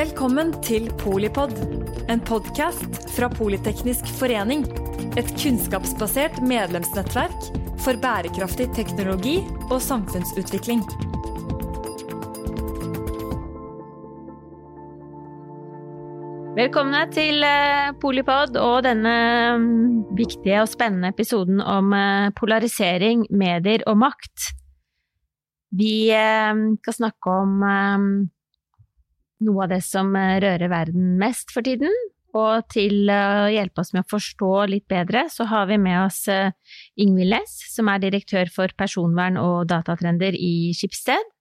Velkommen til Polipod, en podkast fra Politeknisk forening. Et kunnskapsbasert medlemsnettverk for bærekraftig teknologi og samfunnsutvikling. Velkomne til eh, Polipod og denne mm, viktige og spennende episoden om eh, polarisering, medier og makt. Vi eh, skal snakke om noe av det som eh, rører verden mest for tiden. Og til å hjelpe oss med å forstå litt bedre, så har vi med oss eh, Ingvild Næss, som er direktør for personvern og datatrender i Skipsted.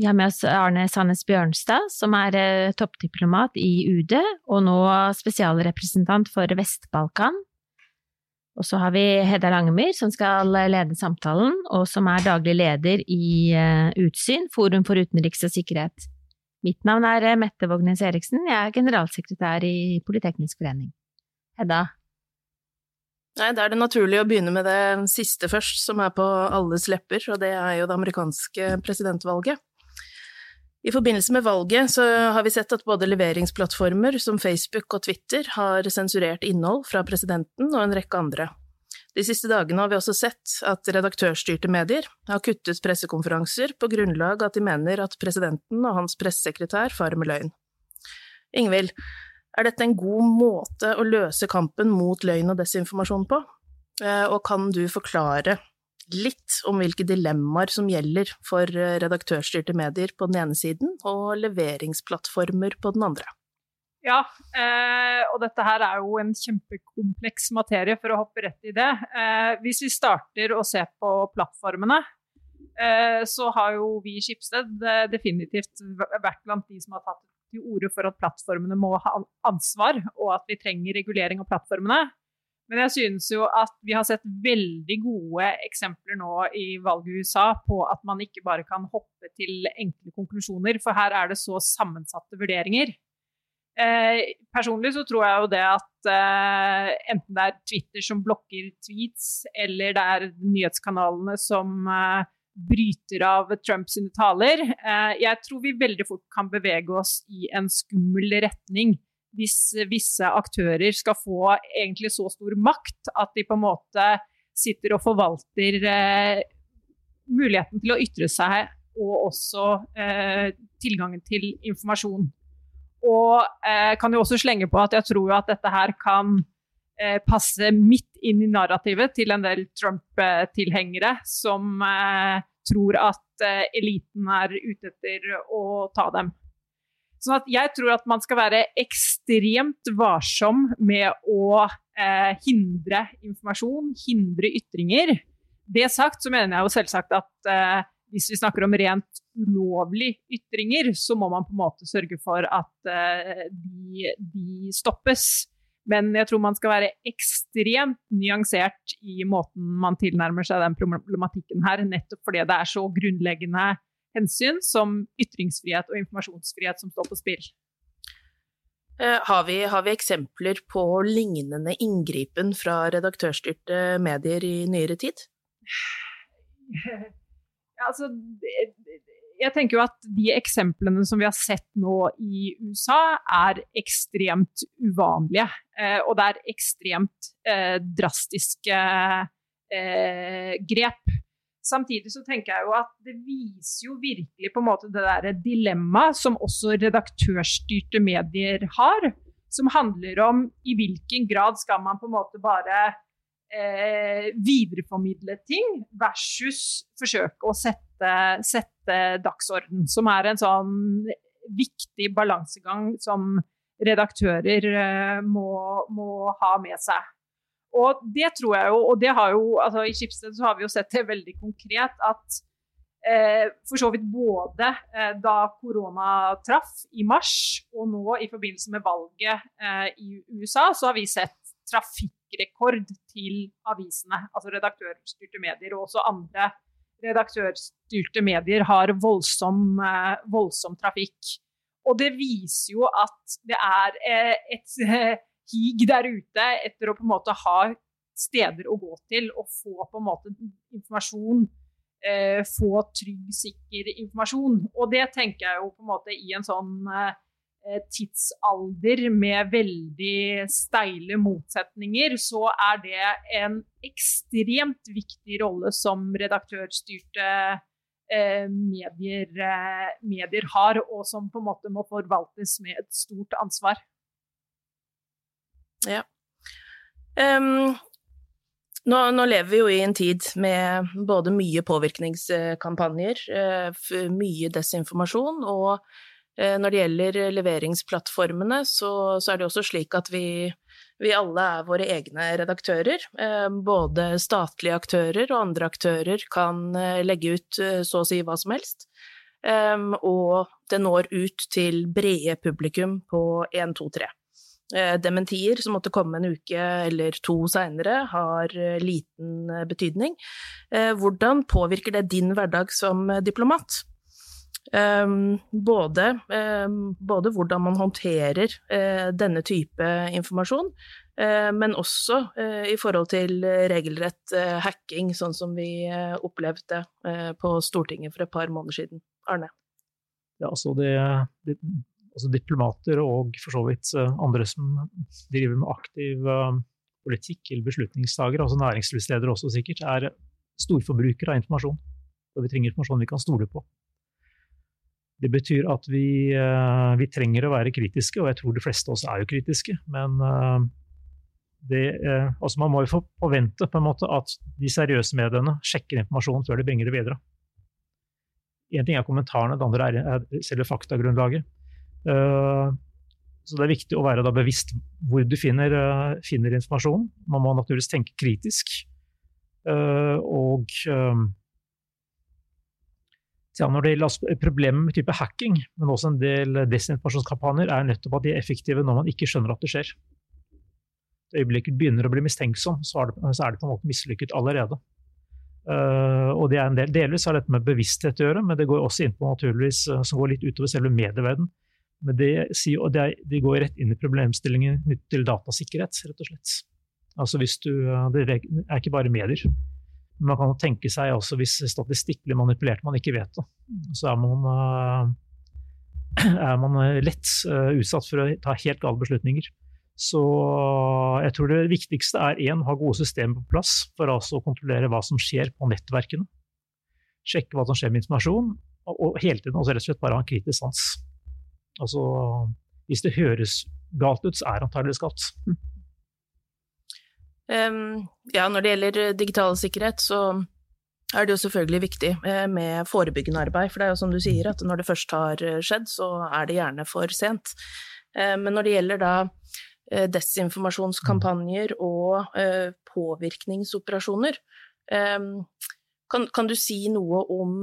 Vi har med oss Arne Sandnes Bjørnstad, som er eh, toppdiplomat i UD, og nå spesialrepresentant for Vest-Balkan. Og så har vi Hedda Langemyr, som skal lede samtalen, og som er daglig leder i Utsyn, Forum for utenriks og sikkerhet. Mitt navn er eh, Mette Vågnes Eriksen, jeg er generalsekretær i Politeknisk forening. Hedda? Nei, Da er det naturlig å begynne med det siste først, som er på alles lepper, og det er jo det amerikanske presidentvalget. I forbindelse med valget så har vi sett at både leveringsplattformer som Facebook og Twitter har sensurert innhold fra presidenten og en rekke andre. De siste dagene har vi også sett at redaktørstyrte medier har kuttet pressekonferanser på grunnlag at de mener at presidenten og hans pressesekretær farer med løgn. Ingvild, er dette en god måte å løse kampen mot løgn og desinformasjon på, eh, og kan du forklare litt om hvilke dilemmaer som gjelder for redaktørstyrte medier på den ene siden og leveringsplattformer på den andre? Ja, eh, og dette her er jo en kjempekompleks materie, for å hoppe rett i det. Eh, hvis vi starter å se på plattformene, eh, så har jo vi i Skipsted definitivt vært blant de som har tatt til orde for at plattformene må ha ansvar, og at vi trenger regulering av plattformene. Men jeg synes jo at vi har sett veldig gode eksempler nå i valget i USA på at man ikke bare kan hoppe til enkle konklusjoner, for her er det så sammensatte vurderinger. Eh, personlig så tror jeg jo det at eh, enten det er Twitter som blokker tweets, eller det er nyhetskanalene som eh, bryter av Trumps taler eh, Jeg tror vi veldig fort kan bevege oss i en skummel retning hvis visse aktører skal få egentlig så stor makt at de på en måte sitter og forvalter eh, muligheten til å ytre seg og også tilgangen til informasjon. Og eh, kan jo også slenge på at jeg tror at dette her kan eh, passe midt inn i narrativet til en del Trump-tilhengere som eh, tror at eh, eliten er ute etter å ta dem. Sånn at jeg tror at man skal være ekstremt varsom med å eh, hindre informasjon, hindre ytringer. Det sagt så mener jeg jo selvsagt at eh, hvis vi snakker om rent ulovlige ytringer, så må man på en måte sørge for at uh, de, de, stoppes. Men jeg tror man skal være ekstremt nyansert i måten man tilnærmer seg den problematikken her, nettopp fordi det er så grunnleggende hensyn som ytringsfrihet og informasjonsfrihet som står på spill. Uh, har, vi, har vi eksempler på lignende inngripen fra redaktørstyrte medier i nyere tid? altså, jeg tenker jo at de eksemplene som vi har sett nå i USA, er ekstremt uvanlige. Eh, og det er ekstremt eh, drastiske eh, grep. Samtidig så tenker jeg jo at det viser jo virkelig på en måte det der dilemmaet som også redaktørstyrte medier har, som handler om i hvilken grad skal man på en måte bare eh, videreformidle ting, versus forsøke å sette, sette dagsorden. Som er en sånn viktig balansegang som redaktører eh, må, må, ha med seg. Og det tror jeg jo, og det har jo, altså i Schibsted så har vi jo sett det veldig konkret, at eh, for så vidt både eh, da korona traff i mars, og nå i forbindelse med valget eh, i USA, så har vi sett trafikkrekord til avisene. Altså redaktørstyrte medier, og også andre redaktørstyrte medier har voldsom, eh, voldsom trafikk. Og det viser jo at det er eh, et eh, hig der ute etter å på en måte ha steder å gå til og få på en måte informasjon. Få trygg, sikker informasjon. Og det tenker jeg jo på en måte i en sånn eh, tidsalder med veldig steile motsetninger, så er det en ekstremt viktig rolle som redaktørstyrte eh, medier, eh, medier har, og som på en måte må forvaltes med et stort ansvar. Ja. Um, nå, nå, lever vi jo i en tid med både mye påvirkningskampanjer, mye desinformasjon, og når det gjelder leveringsplattformene, så, så, er det også slik at vi, vi alle er våre egne redaktører. Uh, både statlige aktører og andre aktører kan legge ut så å si hva som helst. Um, og det når ut til brede publikum på 1, 2, 3. Eh, dementier som måtte komme en uke eller to seinere, har eh, liten eh, betydning. Hvordan påvirker det din hverdag som diplomat? Både, både hvordan man håndterer denne type informasjon, men også i forhold til regelrett hacking, sånn som vi opplevde på Stortinget for et par måneder siden. Arne? Ja, altså det, det, altså diplomater og for så vidt eh, andre som driver med aktiv eh, politikk eller beslutningstagere, altså næringslivsledere også sikkert, er storforbrukere av informasjon. Og vi trenger informasjon vi kan stole på. Det betyr at vi, eh, vi, trenger å være kritiske, og jeg tror de fleste av oss er jo kritiske. Men det, altså man må jo få forvente på en måte at de seriøse mediene sjekker informasjonen før de bringer det videre. Én ting er kommentarene, det andre er selve faktagrunnlaget. Eh, så det er viktig å være bevisst hvor du finner, eh, finner, informasjon. Man må naturligvis tenke kritisk. Eh, og ja, når det gjelder Problemet med type hacking, men også en del desinformasjonskampanjer, er nettopp at de er effektive når man ikke skjønner at det skjer. Det øyeblikket begynner å bli mistenksom, så er det, så er det på en måte mislykket allerede. Uh, og det er en del, Delvis har dette med bevissthet å gjøre, men det går også inn på naturligvis, som går litt utover selve medieverden. Men det, det, de går rett inn i problemstillingen knyttet til datasikkerhet, rett og slett. Altså hvis du, Det er ikke bare medier. Man kan tenke seg også hvis statistikk blir manipulert man ikke vet det, så er man, eh, er man lett eh, utsatt for å ta helt gale beslutninger. Så jeg tror det viktigste er én, ha gode systemer på plass for altså å kontrollere hva som skjer på nettverkene. Sjekke hva som skjer med informasjon, og hele tiden også rett og slett bare ha en kritisk sans. Altså, hvis det høres galt ut, så er det antakeligvis galt. Um, ja, når det gjelder eh, digital sikkerhet, så er det jo selvfølgelig viktig eh, med forebyggende arbeid. For det er jo som du sier, at når det først har eh, skjedd, så er det gjerne for sent. Men når det gjelder da desinformasjonskampanjer og påvirkningsoperasjoner, ehm, kan, kan, du si noe om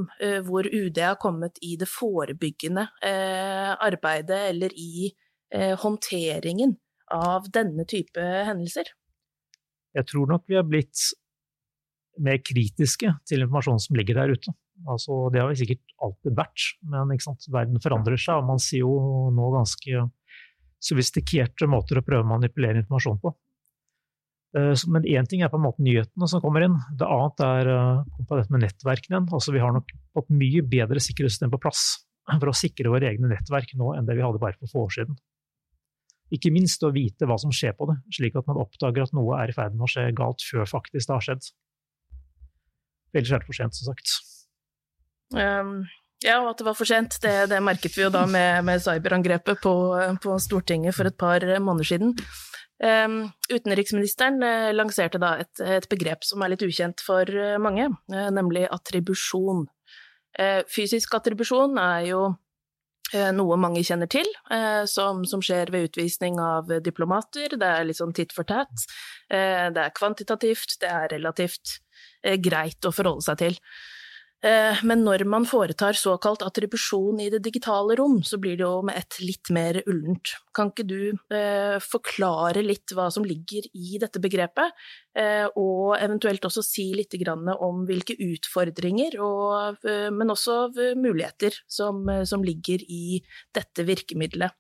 hvor UD har kommet i det forebyggende arbeidet, eller i håndteringen av denne type hendelser? Jeg tror nok vi har blitt mer kritiske til informasjonen som ligger der ute. Altså, det har vi sikkert alltid vært, men verden forandrer seg, og man sier jo nå ganske sofistikerte måter å prøve å manipulere informasjon på. Eh, men én ting er på en måte nyhetene som kommer inn, det annet er eh, dette med nettverkene. Altså, vi har nok fått mye bedre sikkerhetssystem på plass for å sikre våre egne nettverk nå enn det vi hadde bare for få år siden. Ikke minst å vite hva som skjer på det, slik at man oppdager at noe er i ferd med å skje galt før faktisk det har skjedd. Ellers er det for sent, som sagt. Um, ja, og at det var for sent, det, det merket vi jo da med, med cyberangrepet på, på Stortinget for et par måneder siden. Um, utenriksministeren uh, lanserte da et, et, begrep som er litt ukjent for uh, mange, uh, nemlig attribusjon. fysisk attribusjon er jo noe mange kjenner til, som, som, skjer ved utvisning av diplomater. Det er litt sånn titt for tatt. det er kvantitativt, det er relativt greit å forholde seg til. Eh, men når man foretar såkalt attribusjon i det digitale rom, så blir det jo med ett litt mer ullent. Kan ikke du eh, forklare litt hva som ligger i dette begrepet, eh, og eventuelt også si litt om hvilke utfordringer, men også muligheter, som, ligger i dette virkemidlet?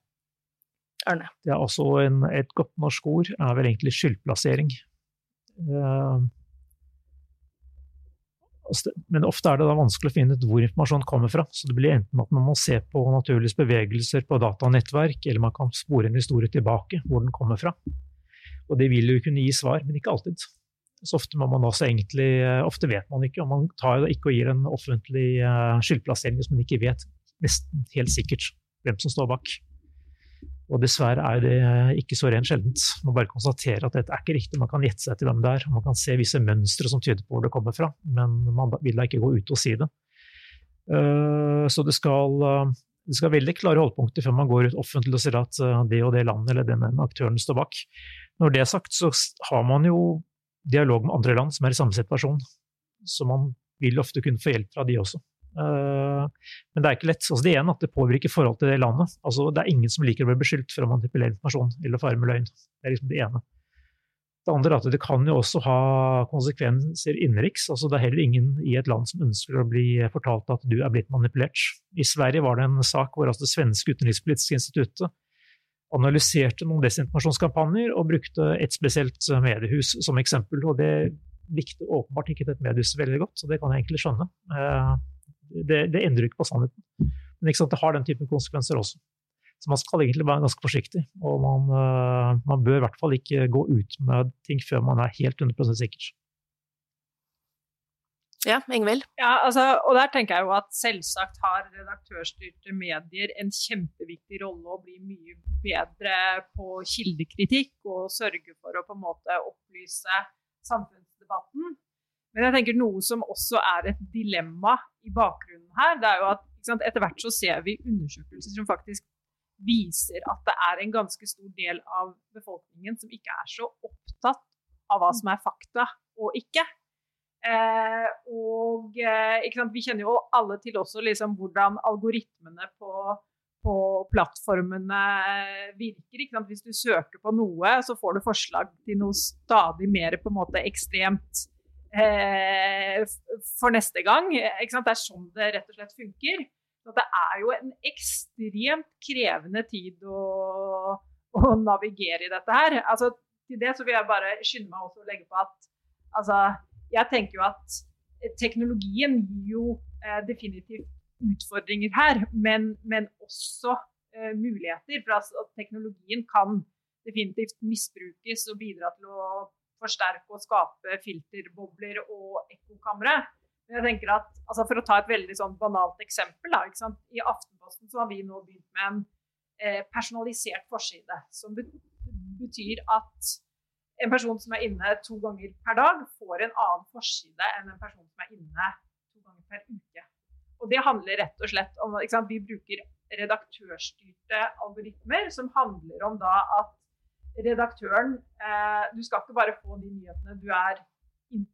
Arne? Ja, altså en, et godt norsk ord er vel egentlig skyldplassering. Altså, men ofte er det da vanskelig å finne ut hvor informasjonen kommer fra. Så det blir enten at man må se på naturlige bevegelser på datanettverk, eller man kan spore en historie tilbake, hvor den kommer fra. Og det vil jo kunne gi svar, men ikke alltid. Så ofte egentlig, eh, ofte vet man ikke, og man tar jo ikke og gir en offentlig eh, skyldplassering hvis man ikke vet nesten helt sikkert hvem som står bak. Og dessverre er det ikke så rent sjeldent. Man bare konstaterer at dette er ikke riktig. Man kan gjette seg til hvem det er, man kan se visse mønstre som tyder på hvor det kommer fra, men man vil da ikke gå ut og si det. Eh, så det skal, eh, det skal veldig klare holdpunkter før man går ut offentlig og sier at eh, det og det landet eller den aktøren står bak. Når det er sagt, så har man jo dialog med andre land som er i samme situasjon, så man vil ofte kunne få hjelp fra de også. Eh, men det er ikke lett. Altså det ene at det påvirker forholdet til det landet. Altså det er ingen som liker å bli beskyldt for å manipulere informasjon eller fare med løgn. Det er liksom det ene. Det andre er at det kan jo også ha konsekvenser innenriks. Altså det er heller ingen i et land som ønsker å bli fortalt at du er blitt manipulert. I Sverige var det en sak hvor altså det svenske utenrikspolitiske instituttet analyserte noen desinformasjonskampanjer og brukte et spesielt mediehus som eksempel. og Det likte åpenbart ikke dette mediehuset veldig godt, så det kan jeg egentlig skjønne. Eh, det, det endrer ikke på sannheten. Men sant, det har den typen konsekvenser også. Så man skal egentlig være ganske forsiktig. Og man, uh, man bør i hvert fall ikke gå ut med ting før man er helt 100% sikker. Ja, Ingvild? Ja, altså, og der tenker jeg jo at selvsagt har redaktørstyrte medier en kjempeviktig rolle å bli mye bedre på kildekritikk og sørge for å på en måte opplyse samfunnsdebatten. Men jeg tenker noe som også er et dilemma i bakgrunnen her, det er jo at sant, etter hvert så ser vi undersøkelser som faktisk viser at det er en ganske stor del av befolkningen som ikke er så opptatt av hva som er fakta og ikke. Eh, og eh, sant, vi kjenner jo alle til også liksom, hvordan algoritmene på, på plattformene virker. Hvis du søker på noe, så får du forslag til noe stadig mer på en måte ekstremt eh, for neste gang. Det er sånn det rett og slett funker. Så det er jo en ekstremt krevende tid å, å navigere i dette her. Altså, til det så vil jeg bare skynde meg også å legge på at altså, jeg tenker jo at teknologien gir jo eh, definitivt utfordringer her, men, men også eh, muligheter. For altså, teknologien kan definitivt misbrukes og bidra til å forsterke og skape filterbobler og ekkokamre. Men jeg tenker at, altså For å ta et veldig sånn banalt eksempel. Da, I Aftenposten så har vi nå begynt med en eh, personalisert forside. Som betyr at en person som er inne to ganger per dag, får en annen forside enn en person som er inne to ganger per uke. Og Det handler rett og slett om Vi bruker redaktørstyrte algoritmer som handler om da at redaktøren eh, Du skal ikke bare få de nyhetene du er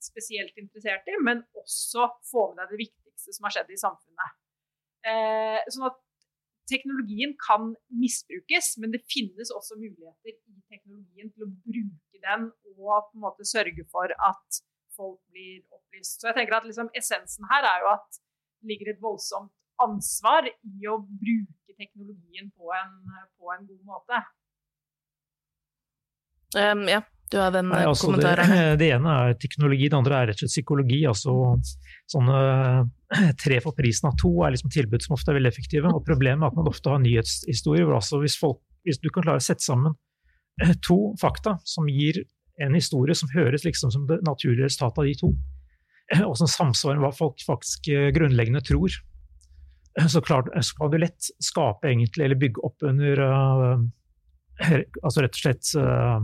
spesielt interessert i, men også få med deg det viktigste som har skjedd i samfunnet. Eh, sånn at teknologien kan misbrukes, men det finnes også muligheter i teknologien til å bruke den og på en måte sørge for at folk blir opplyst. Så jeg tenker at liksom, essensen her er jo at det ligger et voldsomt ansvar i å bruke teknologien på en, på en god måte. Um, ja, du har den Nei, eh, altså kommentaren. det, det, ene er teknologi, det andre er rett og slett psykologi. altså Sånne tre for prisen av to er liksom tilbud som ofte er veldig effektive. og Problemet er at man ofte har nyhetshistorier. altså hvis, folk, hvis du kan klare å sette sammen eh, to fakta som gir en historie som høres liksom som det naturlige resultatet av de to, eh, og som samsvarer med hva folk faktisk grunnleggende tror, så, klart, så kan du lett skape egentlig, eller bygge opp under uh, altså rett og slett uh, Eh,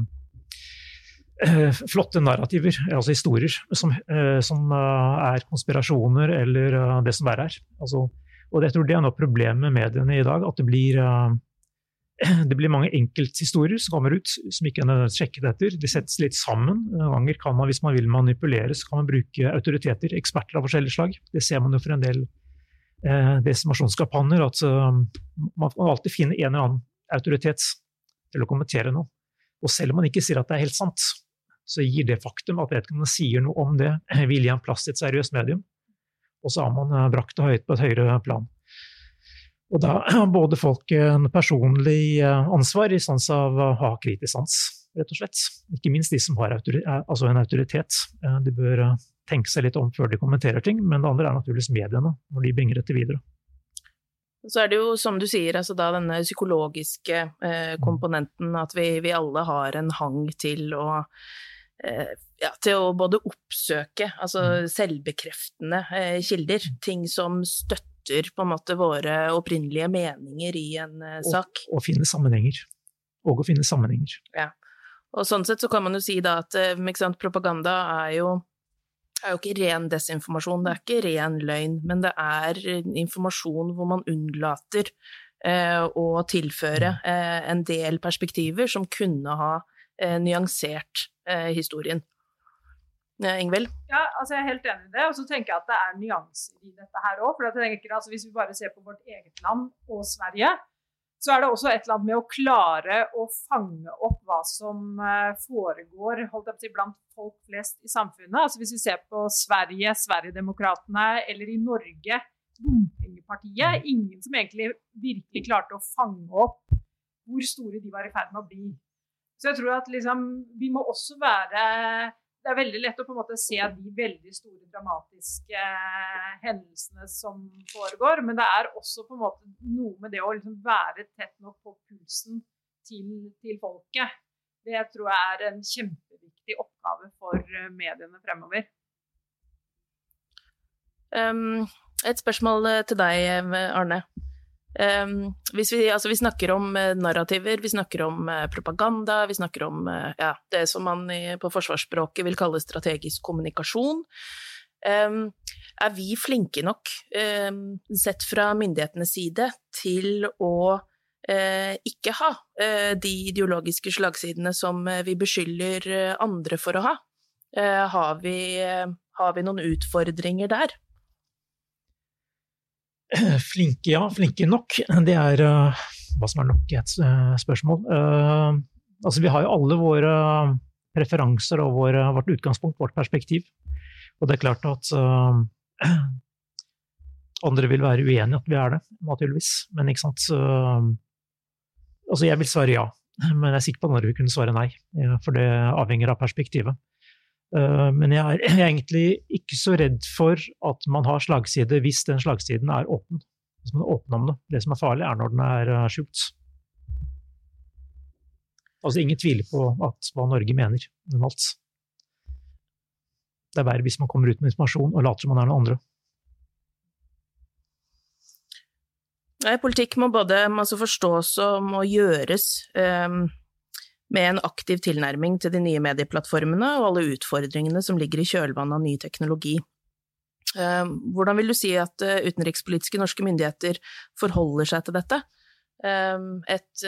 flotte narrativer, altså historier, som, eh, som eh, er konspirasjoner eller det som verre er. Altså, og jeg tror det er noe problemet med mediene i dag, at det blir, det blir mange enkelthistorier som kommer ut, som ikke er sjekket etter. De settes litt sammen. Noen ganger kan man, hvis man vil manipulere, så kan man bruke autoriteter, eksperter av forskjellig slag. Det ser man jo for en del eh, desimasjonskampanjer, at man kan alltid finne en eller annen autoritet til å kommentere noe. Og selv om man ikke sier at det er helt sant, så gir det faktum at vedkommende sier noe om det, vil gi en plass til et seriøst medium. Og så har man eh, brakt det høyt på et høyere plan. Og da har både folk en personlig eh, ansvar i stans av å ha kritisk sans, rett og slett. Ikke minst de som har autoritet, eh, altså en autoritet. De bør tenke seg litt om før de kommenterer ting. Men det andre er naturligvis mediene, når de bringer dette videre. Så er det jo, som du sier, altså da denne psykologiske eh, komponenten, at vi, vi, alle har en hang til å eh, ja, til å både oppsøke altså mm. selvbekreftende eh, kilder, ting som støtter på en måte våre opprinnelige meninger i en eh, sak. Og, og finne sammenhenger. Og å finne sammenhenger. Ja. Og sånn sett så kan man jo si da at eh, sant, propaganda er jo er jo ikke ren desinformasjon, det er ikke ren løgn, men det er informasjon hvor man unnlater eh, å tilføre mm. eh, en del perspektiver som kunne ha eh, nyansert eh, historien. Ingvild? Ja, altså jeg er helt enig i det. Og så tenker jeg at det er nyanser i dette her òg. Altså hvis vi bare ser på vårt eget land og Sverige, så er det også et eller annet med å klare å fange opp hva som eh, foregår holdt jeg på å si, blant folk flest i samfunnet. Altså Hvis vi ser på Sverige, Sverigedemokraterna, eller i Norge, Bompengepartiet Ingen som egentlig virkelig klarte å fange opp hvor store de var i ferd med å bli. Så jeg tror at liksom, vi må også være det er veldig lett å på en måte se de veldig store dramatiske eh, hendelsene som foregår. Men det er også på en måte noe med det å liksom være tett nok på pulsen til, til, folket. Det tror jeg er en kjempeviktig oppgave for eh, mediene fremover. Um, et spørsmål eh, til deg, Arne. Um, vi, altså, vi, snakker om uh, narrativer, vi snakker om uh, propaganda, vi snakker om uh, ja, det som man i, på forsvarsspråket vil kalle strategisk kommunikasjon. Um, er vi flinke nok, um, sett fra myndighetenes side, til å ikke ha de ideologiske slagsidene som vi beskylder andre for å ha? Har vi, har vi noen utfordringer der? Flinke, ja. Flinke nok. Det er uh, hva som er nok et uh, spørsmål. Uh, altså, vi har jo alle våre preferanser og våre, vårt utgangspunkt, vårt perspektiv. Og det er klart at andre vil være uenig i at vi er det, naturligvis. Men ikke sant Altså, jeg vil svare ja, men jeg er sikker på at vil kunne svare nei. For det avhenger av perspektivet. Eh, men jeg er, egentlig ikke så redd for at man har slagside hvis den slagsiden er åpen. Hvis man er åpen om det. Det som er farlig, er når den er eh, skjult. Altså, ingen tviler på at hva Norge mener, normalt. Det er verre hvis man kommer ut med informasjon og later som man er noen andre. Nei, politikk må både altså forstås og må gjøres. Um med en aktiv tilnærming til de nye medieplattformene og alle utfordringene som ligger i kjølvannet av ny teknologi. Eh, hvordan vil du si at eh, utenrikspolitiske norske myndigheter forholder seg til dette? Eh, et,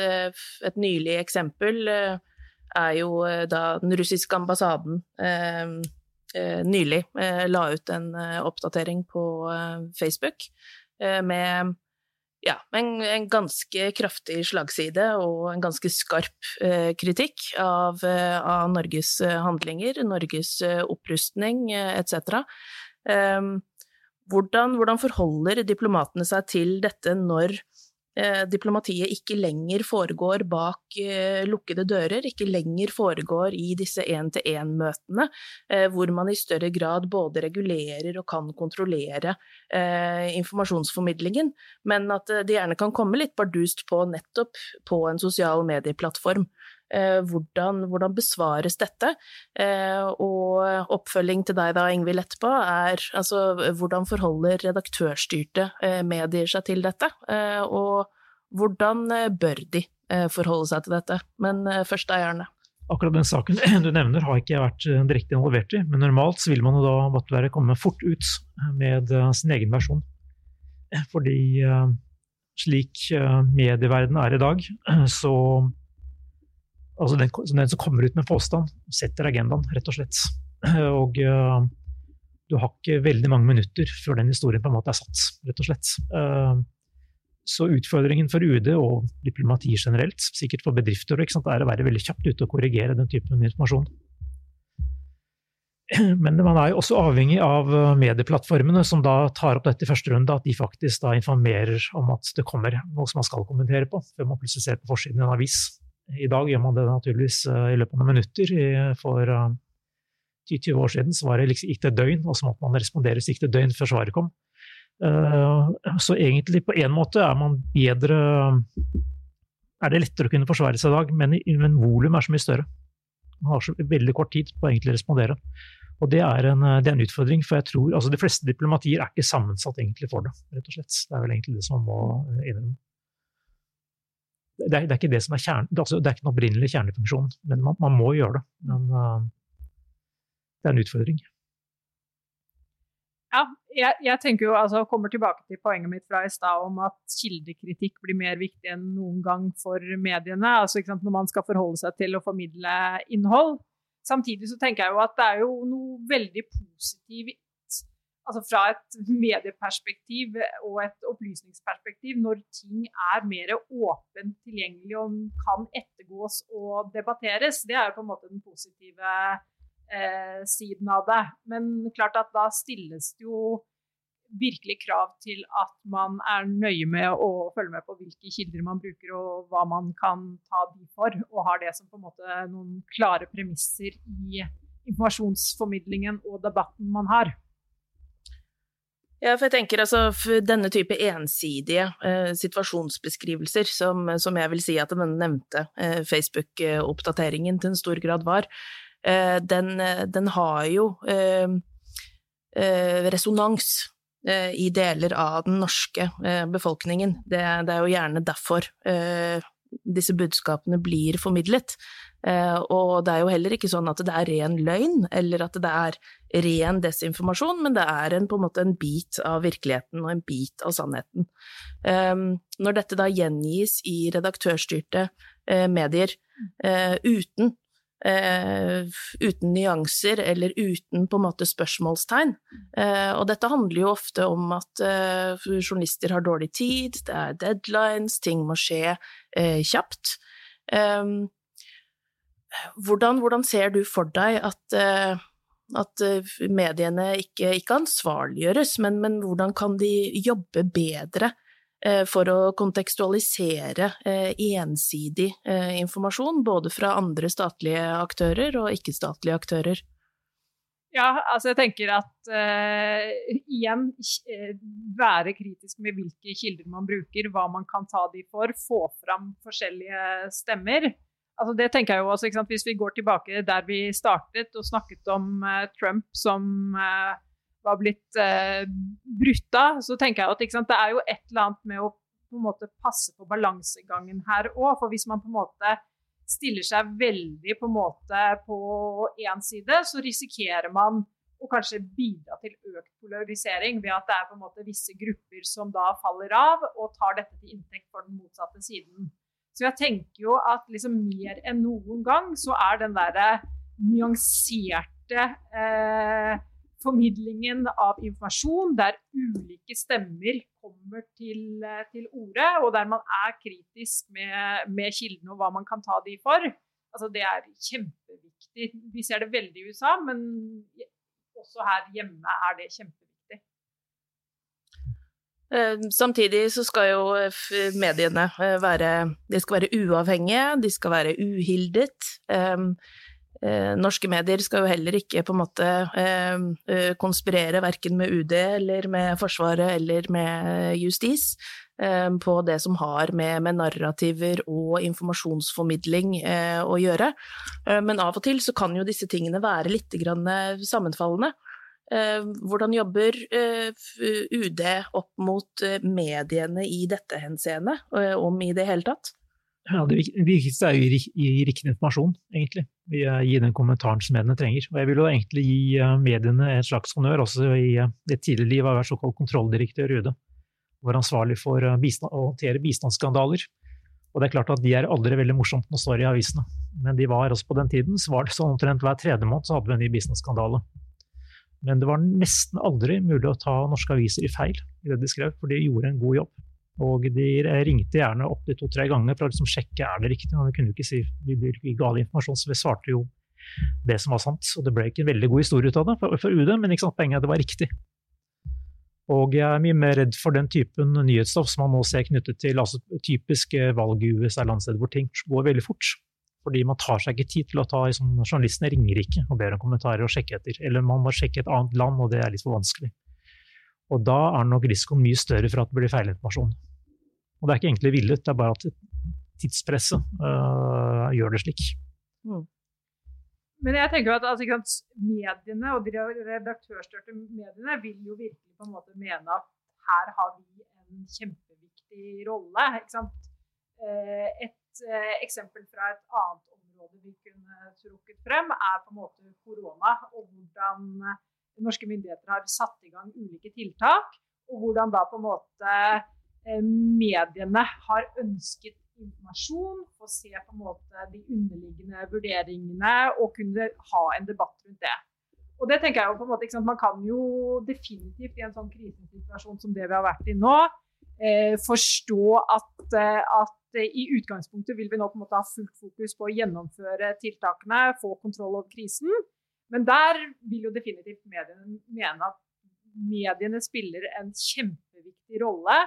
et nylig eksempel er jo da den russiske ambassaden nylig la ut en oppdatering på Facebook med ja, en, en, ganske kraftig slagside og en ganske skarp eh, kritikk av, eh, av, Norges eh, handlinger, Norges eh, opprustning etc. Eh, hvordan, hvordan, forholder diplomatene seg til dette når diplomatiet ikke lenger foregår bak eh, lukkede dører, ikke lenger foregår i disse én-til-én-møtene, eh, hvor man i større grad både regulerer og kan kontrollere eh, informasjonsformidlingen, men at eh, det gjerne kan komme litt bardust på nettopp på en sosial medieplattform. Eh, hvordan, hvordan, besvares dette? og oppfølging til deg da, Ingvild, etterpå, er altså hvordan forholder redaktørstyrte medier seg til dette? og hvordan eh, bør de eh, forholde seg til dette? Men eh, først deg, Arne. Akkurat den saken du nevner har ikke jeg vært direkte involvert i, men normalt så vil man jo da måtte være komme fort ut med sin egen versjon. Fordi slik medieverdenen er i dag, så Altså den, den, som kommer ut med påstand, setter agendaen, rett og slett. Og uh, du har ikke veldig mange minutter før den historien på en måte er satt, rett og slett. Uh, så utfordringen for UD og diplomati generelt, sikkert for bedrifter, sant, er å være veldig kjapt ute og korrigere den typen informasjon. Men man er jo også avhengig av eh, medieplattformene som da tar opp dette i første runde, at de faktisk da informerer om at det kommer noe som man skal kommentere på, før man plutselig ser på forsiden i en avis. I dag gjør man det naturligvis eh, i løpet av noen minutter for, 10-20 år siden så var det liksom, gikk det døgn, og så måtte man respondere så gikk det døgn før svaret kom. Så egentlig på en måte er man bedre er det lettere å kunne forsvare seg i dag, men, men volumet er så mye større. Man har så veldig kort tid på å egentlig respondere. Og det er, en, det er en utfordring, for jeg tror altså De fleste diplomatier er ikke sammensatt egentlig for det, rett og slett. Det er vel egentlig det som må innrømme. Det er, det er ikke det som er kjerne, det altså, det er ikke den opprinnelige kjernefunksjonen, men man, man, må gjøre det. Men uh, det er en utfordring. Ja, jeg, jeg, tenker jo, altså, kommer tilbake til poenget mitt fra i stad om at kildekritikk blir mer viktig enn noen gang for mediene. altså sant, Når man skal forholde seg til å formidle innhold. Samtidig så tenker jeg jo at det er jo noe veldig positivt altså fra et medieperspektiv og et opplysningsperspektiv når ting er mer åpent tilgjengelig og kan ettergås og debatteres. Det er jo på en måte den positive eh, siden av det. Men klart at da stilles det jo virkelig krav til at man er nøye med å følge med på hvilke kilder man bruker og hva man kan ta de for, og har det som på en måte noen klare premisser i informasjonsformidlingen og debatten man har. Ja, for jeg tenker altså denne type ensidige eh, situasjonsbeskrivelser, som, som, jeg vil si at den nevnte eh, Facebook-oppdateringen til en stor grad var, Eh, den, eh, den, har jo eh, resonans i deler av den norske befolkningen. Det, det, er jo gjerne derfor disse budskapene blir formidlet. Og det er jo heller ikke sånn at det er ren løgn, eller at det er ren desinformasjon, men det er en, på en måte en bit av virkeligheten og en bit av sannheten. Når dette da gjengis i redaktørstyrte medier uten Uh, uten nyanser eller uten på en måte spørsmålstegn. Uh, og dette handler jo ofte om at uh, journalister har dårlig tid, det er deadlines, ting må skje kjapt. Um, hvordan, hvordan, ser du for deg at, at mediene ikke, ikke ansvarliggjøres, men, men, hvordan kan de jobbe bedre Eh, for å kontekstualisere eh, ensidig eh, informasjon, både fra andre statlige aktører og ikke-statlige aktører. Ja, altså jeg tenker at uh, igjen være kritisk med hvilke kilder man bruker, hva man kan ta de for, få fram forskjellige stemmer. Altså det tenker jeg jo også, Hvis vi går tilbake der vi startet og snakket om uh, Trump som uh, var blitt eh, brutt av, så tenker jeg at sant, det er jo et eller annet med å på en måte passe på balansegangen her òg. For hvis man på en måte stiller seg veldig på en måte på én side, så risikerer man å kanskje bidra til økt polarisering ved at det er på en måte visse grupper som da faller av og tar dette til inntekt for den motsatte siden. Så jeg tenker jo at liksom mer enn noen gang så er den derre nyanserte eh, formidlingen av informasjon, der ulike stemmer kommer til, eh, til orde, og der man er kritisk med, med, kildene og hva man kan ta de for. Altså, det er kjempeviktig. Vi ser det veldig i USA, men også her hjemme er det kjempeviktig. Eh, samtidig så skal jo eh, mediene være, de skal være uavhengige, de skal være uhildet. Eh, norske medier skal jo heller ikke på en måte eh, eh konspirere verken med UD eller med Forsvaret eller med justis på det som har med, med narrativer og informasjonsformidling å gjøre. Men av og til så kan jo disse tingene være litt sammenfallende. Hvordan jobber UD opp mot mediene i dette henseende, om i det hele tatt? Ja, det viktigste er å gi riktig informasjon, egentlig. Gi den kommentaren som mediene trenger. Og jeg vil jo egentlig gi eh, mediene et slags honnør, også i eh, det tidligere liv av å være såkalt kontrolldirektør i UD. Var ansvarlig for eh, bistand, å håndtere bistandsskandaler. Og det er klart at de er aldri veldig morsomt når står i avisene. Men de var også på den tiden så var det sånn omtrent hver tredje måned så hadde vi en ny bistandsskandale. Men det var nesten aldri mulig å ta norske aviser i feil i det de skrev, for de gjorde en god jobb. Og de ringte gjerne opptil to-tre ganger for å liksom sjekke er det riktig. Og vi kunne jo ikke si vi ikke gal informasjon, så vi svarte jo det som var sant. Og det ble ikke en veldig god historie ut av det for, for UD, men ikke sant, poenget er at det var riktig. Og jeg er mye mer redd for den typen nyhetsstoff som man nå ser knyttet til altså, typiske valg i USA, landsteder hvor ting går veldig fort. Fordi man tar seg ikke tid til å ta liksom, Journalistene ringer ikke og ber om kommentarer og sjekker etter. Eller man må sjekke et annet land, og det er litt for vanskelig. Og da er nok risikoen mye større for at det blir feilinformasjon. Og det er ikke egentlig villet, det er bare at tidspresset uh, gjør det slik. Mm. Men jeg tenker at altså, mediene og de redaktørstørte mediene vil jo virkelig på en måte mene at her har vi en kjempeviktig rolle. Eh, et eh, eksempel fra et annet område vi kunne trukket frem, er på en måte korona. Og hvordan norske myndigheter har satt i gang ulike tiltak. Og hvordan da på en måte mediene har ønsket informasjon, få se på en måte de underliggende vurderingene og kunne ha en debatt rundt det. Og det tenker jeg jo på en måte, ikke sant, Man kan jo definitivt i en sånn krisesituasjon som det vi har vært i nå, eh, forstå at, eh, at, i utgangspunktet vil vi nå på en måte ha fullt fokus på å gjennomføre tiltakene, få kontroll over krisen. Men der vil jo definitivt mediene mene at mediene spiller en kjempeviktig rolle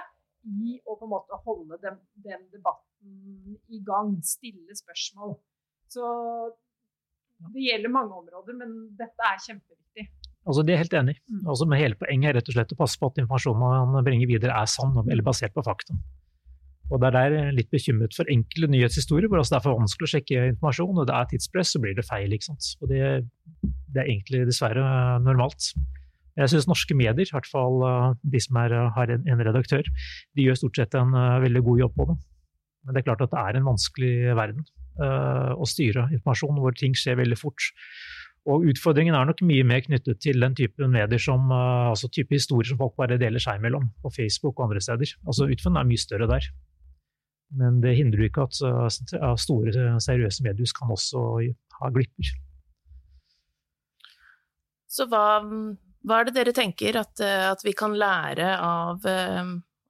i å på en måte holde den, den debatten i gang, stille spørsmål. Så det gjelder mange områder, men dette er kjempeviktig. Altså, det er helt enig. Mm. Altså, med hele poenget er rett og slett å passe på at informasjonen man bringer videre er sann eller basert på fakta. Og det er der er litt bekymret for enkle nyhetshistorier, hvor altså det er for vanskelig å sjekke informasjon, og det er tidspress, så blir det feil. ikke sant? Og det, det er egentlig dessverre normalt. Jeg syns norske medier, i hvert fall eh, de som er, har en, en, redaktør, de gjør stort sett en uh, veldig god jobb på det. Men det er klart at det er en vanskelig verden uh, å styre informasjon hvor ting skjer veldig fort. Og Utfordringen er nok mye mer knyttet til den type medier som, altså type historier som folk bare deler seg mellom, på Facebook og andre steder. Altså Utfordringen er mye større der. Men det hindrer ikke at uh, store, seriøse mediehus kan også ha glipper. Så hva, hva er det dere tenker at, at vi kan lære av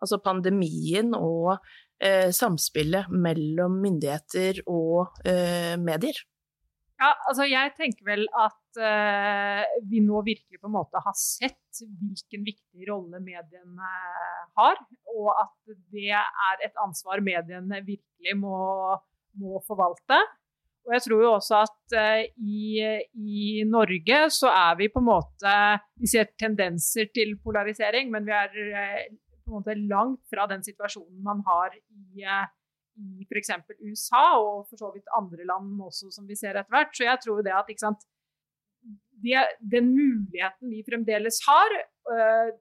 altså pandemien og eh, samspillet mellom myndigheter og eh, medier? Ja, altså jeg tenker vel at uh, vi nå virkelig på en måte har sett hvilken viktig rolle mediene har, og at det er et ansvar mediene virkelig må, må forvalte. Og jeg tror jo også at uh, i, i, Norge så er vi på en måte Vi ser tendenser til polarisering, men vi er på en måte langt fra den situasjonen man har i, eh, i f.eks. USA, og for så vidt andre land også, som vi ser etter hvert. Så jeg tror det at sant, det, den muligheten vi fremdeles har øh,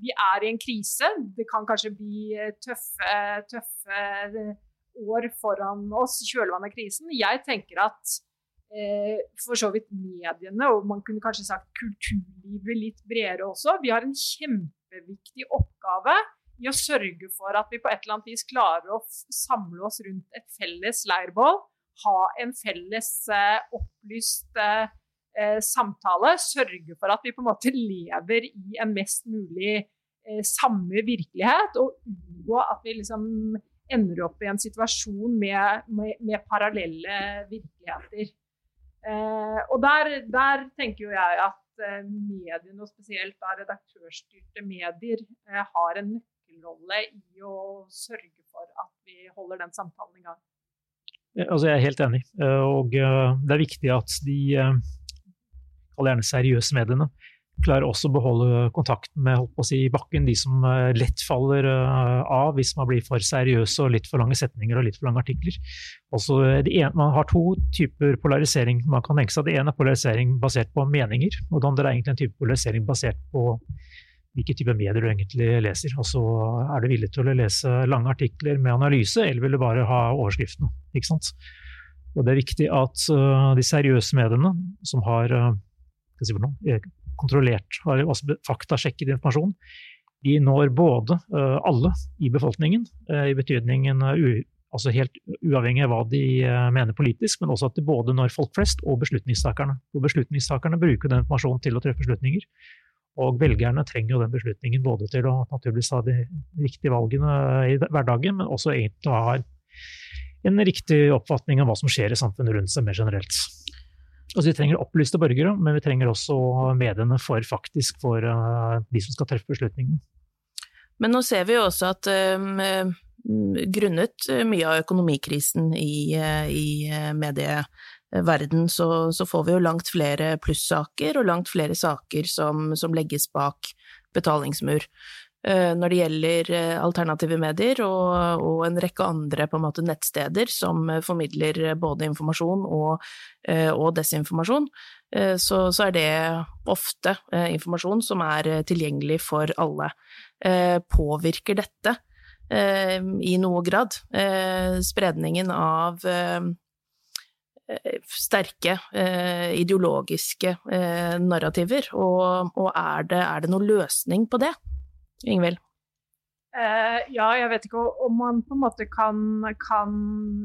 Vi er i en krise. Det kan kanskje bli tøffe, tøffe år foran oss i kjølvannet av krisen. Jeg tenker at for så vidt mediene, og man kunne kanskje sagt kulturlivet litt bredere også. Vi har en kjempeviktig oppgave i å sørge for at vi på et eller annet vis klarer å samle oss rundt et felles leirbål. Ha en felles opplyst eh, samtale. Sørge for at vi på en måte lever i en mest mulig eh, samme virkelighet. Og unngå at vi liksom ender opp i en situasjon med, med, med parallelle virkeligheter. Eh, og der, der tenker jo jeg at Eh, mediene, og spesielt da redaktørstyrte medier, eh, har en nøkkelrolle i å sørge for at vi holder den samtalen i gang. Altså, jeg er helt enig. Eh, og det er viktig at de gjerne seriøse mediene klarer også å beholde kontakten med holdt på å si, bakken, de som eh, lett faller eh, av hvis man blir for seriøse og litt for lange setninger og litt for lange artikler. Også, ene, man har to typer polarisering. Man kan tenke seg at Det ene er polarisering basert på meninger, og det andre er egentlig en type polarisering basert på hvilke type medier du egentlig leser. Og så er du villig til å lese lange artikler med analyse, eller vil du bare ha overskriftene. ikke sant? Og det er viktig at de seriøse mediene, som har si noe, kontrollert, har også faktasjekket informasjon. De når både uh, alle i befolkningen, uh, i betydningen altså helt uavhengig av hva de mener politisk, men også at det både når folk flest og beslutningstakerne. Og beslutningstakerne bruker den informasjonen til å treffe beslutninger. Og velgerne trenger jo den beslutningen både til å naturligvis ha de riktige valgene i hverdagen, men også egentlig å ha en riktig oppfatning av hva som skjer i samfunnet rundt seg mer generelt. Altså, vi trenger opplyste borgere, men vi trenger også mediene for faktisk for uh, de som skal treffe beslutningene. Men nå ser vi jo også at um, grunnet mye av økonomikrisen i, i medieverden, så, så, får vi jo langt flere plussaker og langt flere saker som, som legges bak betalingsmur. Eh, når det gjelder eh, alternative medier og, og en rekke andre måte, nettsteder som eh, formidler både informasjon og, og desinformasjon, så, så, er det ofte informasjon som er tilgjengelig for alle. Påvirker dette i noe grad spredningen av sterke ideologiske narrativer, og, og er, det, er det noen løsning på det? Ingvild? Uh, ja, jeg vet ikke om man på en måte kan, kan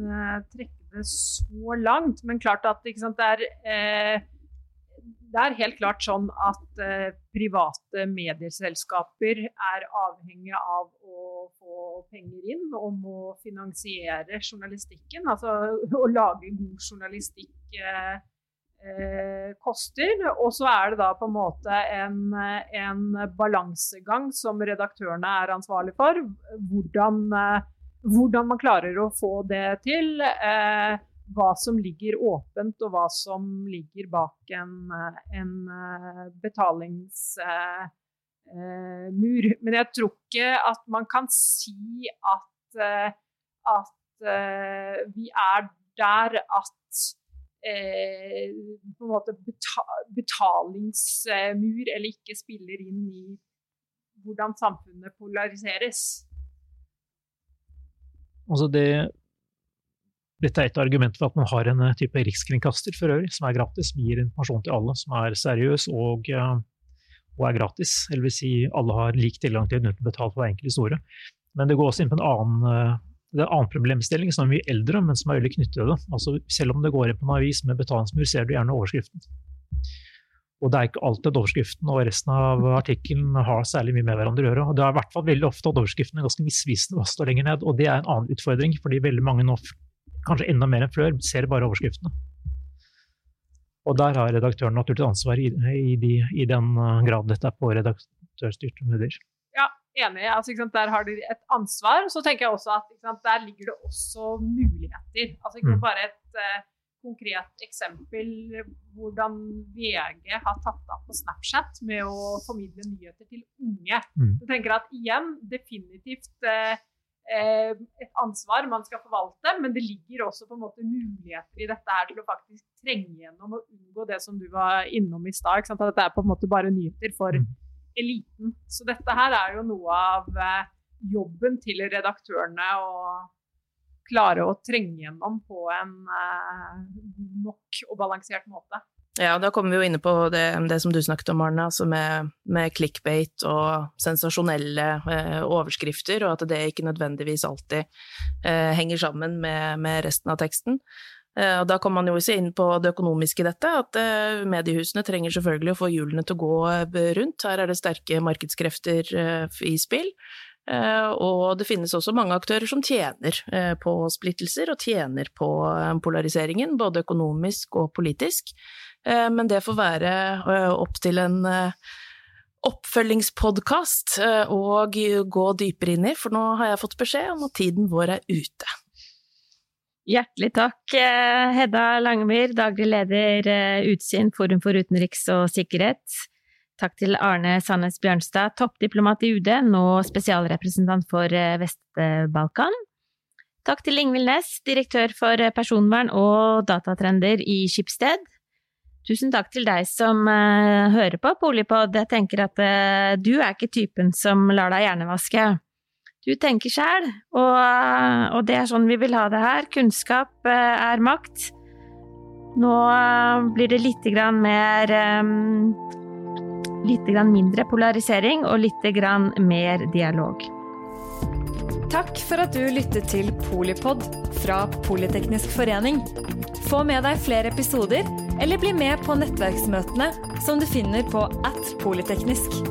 uh, trekke det så langt, men klart at sant, det, er, uh, det, er, helt klart sånn at private medieselskaper er avhengige av å få penger inn og må finansiere journalistikken. Altså å lage god journalistikk eh, koster. Og så er det da på en måte en, en balansegang som redaktørene er ansvarlig for. Hvordan, eh, hvordan, man klarer å få det til. Eh, hva som ligger åpent, og hva som ligger bak en, en eh, betalingsmur. Men jeg tror ikke at man kan si at, at vi er der at eh, på en måte betalingsmur eller ikke spiller inn i hvordan samfunnet polariseres. Altså det, dette er et argument for at man har en eh, type rikskringkaster for øvrig, som er gratis, som gir informasjon til alle, som er seriøs og, eh, og er gratis. Eller vil si alle har lik tilgang til den uten betalt for hver enkelt historie. Men det går også inn på en annen det er en annen problemstilling som er mye eldre, men som er veldig knyttet til det. Altså, selv om det går inn på en avis med betalingsmur, ser du gjerne overskriften. Og det er ikke alltid overskriften og resten av artikkelen har særlig mye med hverandre å gjøre. Og det er i hvert fall veldig ofte at overskriften er ganske misvisende hva står lenger ned, og det er en annen utfordring, fordi veldig mange nå, kanskje enda mer enn før, ser bare overskriftene. Og der har redaktøren naturlig ansvar i, i, de, i den grad dette er på redaktørstyrte medier enig. Altså, der har de et ansvar. Så tenker jeg også at der ligger det også muligheter. Altså ikke mm. bare et uh, konkret eksempel hvordan VG har tatt av på Snapchat med å formidle nyheter til unge. Mm. Jeg tenker at igjen, definitivt uh, et ansvar man skal forvalte, men det ligger også på en måte muligheter i dette her til å faktisk trenge gjennom og unngå det som du var innom i stad. At dette er på en måte bare nyheter for mm eliten. Så dette her er jo noe av eh, jobben til redaktørene å klare å trenge gjennom på en eh, god nok og balansert måte. Ja, da kommer vi jo inne på det, det som du snakket om, Arne, altså med, med clickbait og sensasjonelle eh, overskrifter, og at det ikke nødvendigvis alltid eh, henger sammen med, med, resten av teksten. Eh, da kommer man jo også inn på det økonomiske i dette, at eh, mediehusene trenger selvfølgelig å få hjulene til å gå eh, rundt. Her er det sterke markedskrefter i spill. Og det finnes også mange aktører som tjener på splittelser og tjener på polariseringen, både økonomisk og politisk. Men det får være opp til en oppfølgingspodkast å gå dypere inn i, for nå har jeg fått beskjed om at tiden vår er ute. Hjertelig takk, eh, Hedda Langemyr, daglig leder eh, Utsyn, Forum for utenriks og sikkerhet. Takk til Arne Sandnes Bjørnstad, toppdiplomat i UD, nå spesialrepresentant for eh, Vest-Balkan. Takk til Ingvild Næss, direktør for personvern og datatrender i Skipsted. Tusen takk til deg som hører på Polipod. Jeg tenker at du er ikke typen som lar deg hjernevaske. Du tenker sjæl, og, og, det er sånn vi vil ha det her. Kunnskap eh, er makt. Nå eh, blir det litt grann mer um, Litt grann mindre polarisering og litt grann mer dialog. Takk for at du lyttet til Polipod fra Politeknisk forening. Få med deg flere episoder, eller bli med på nettverksmøtene som du finner på at polyteknisk.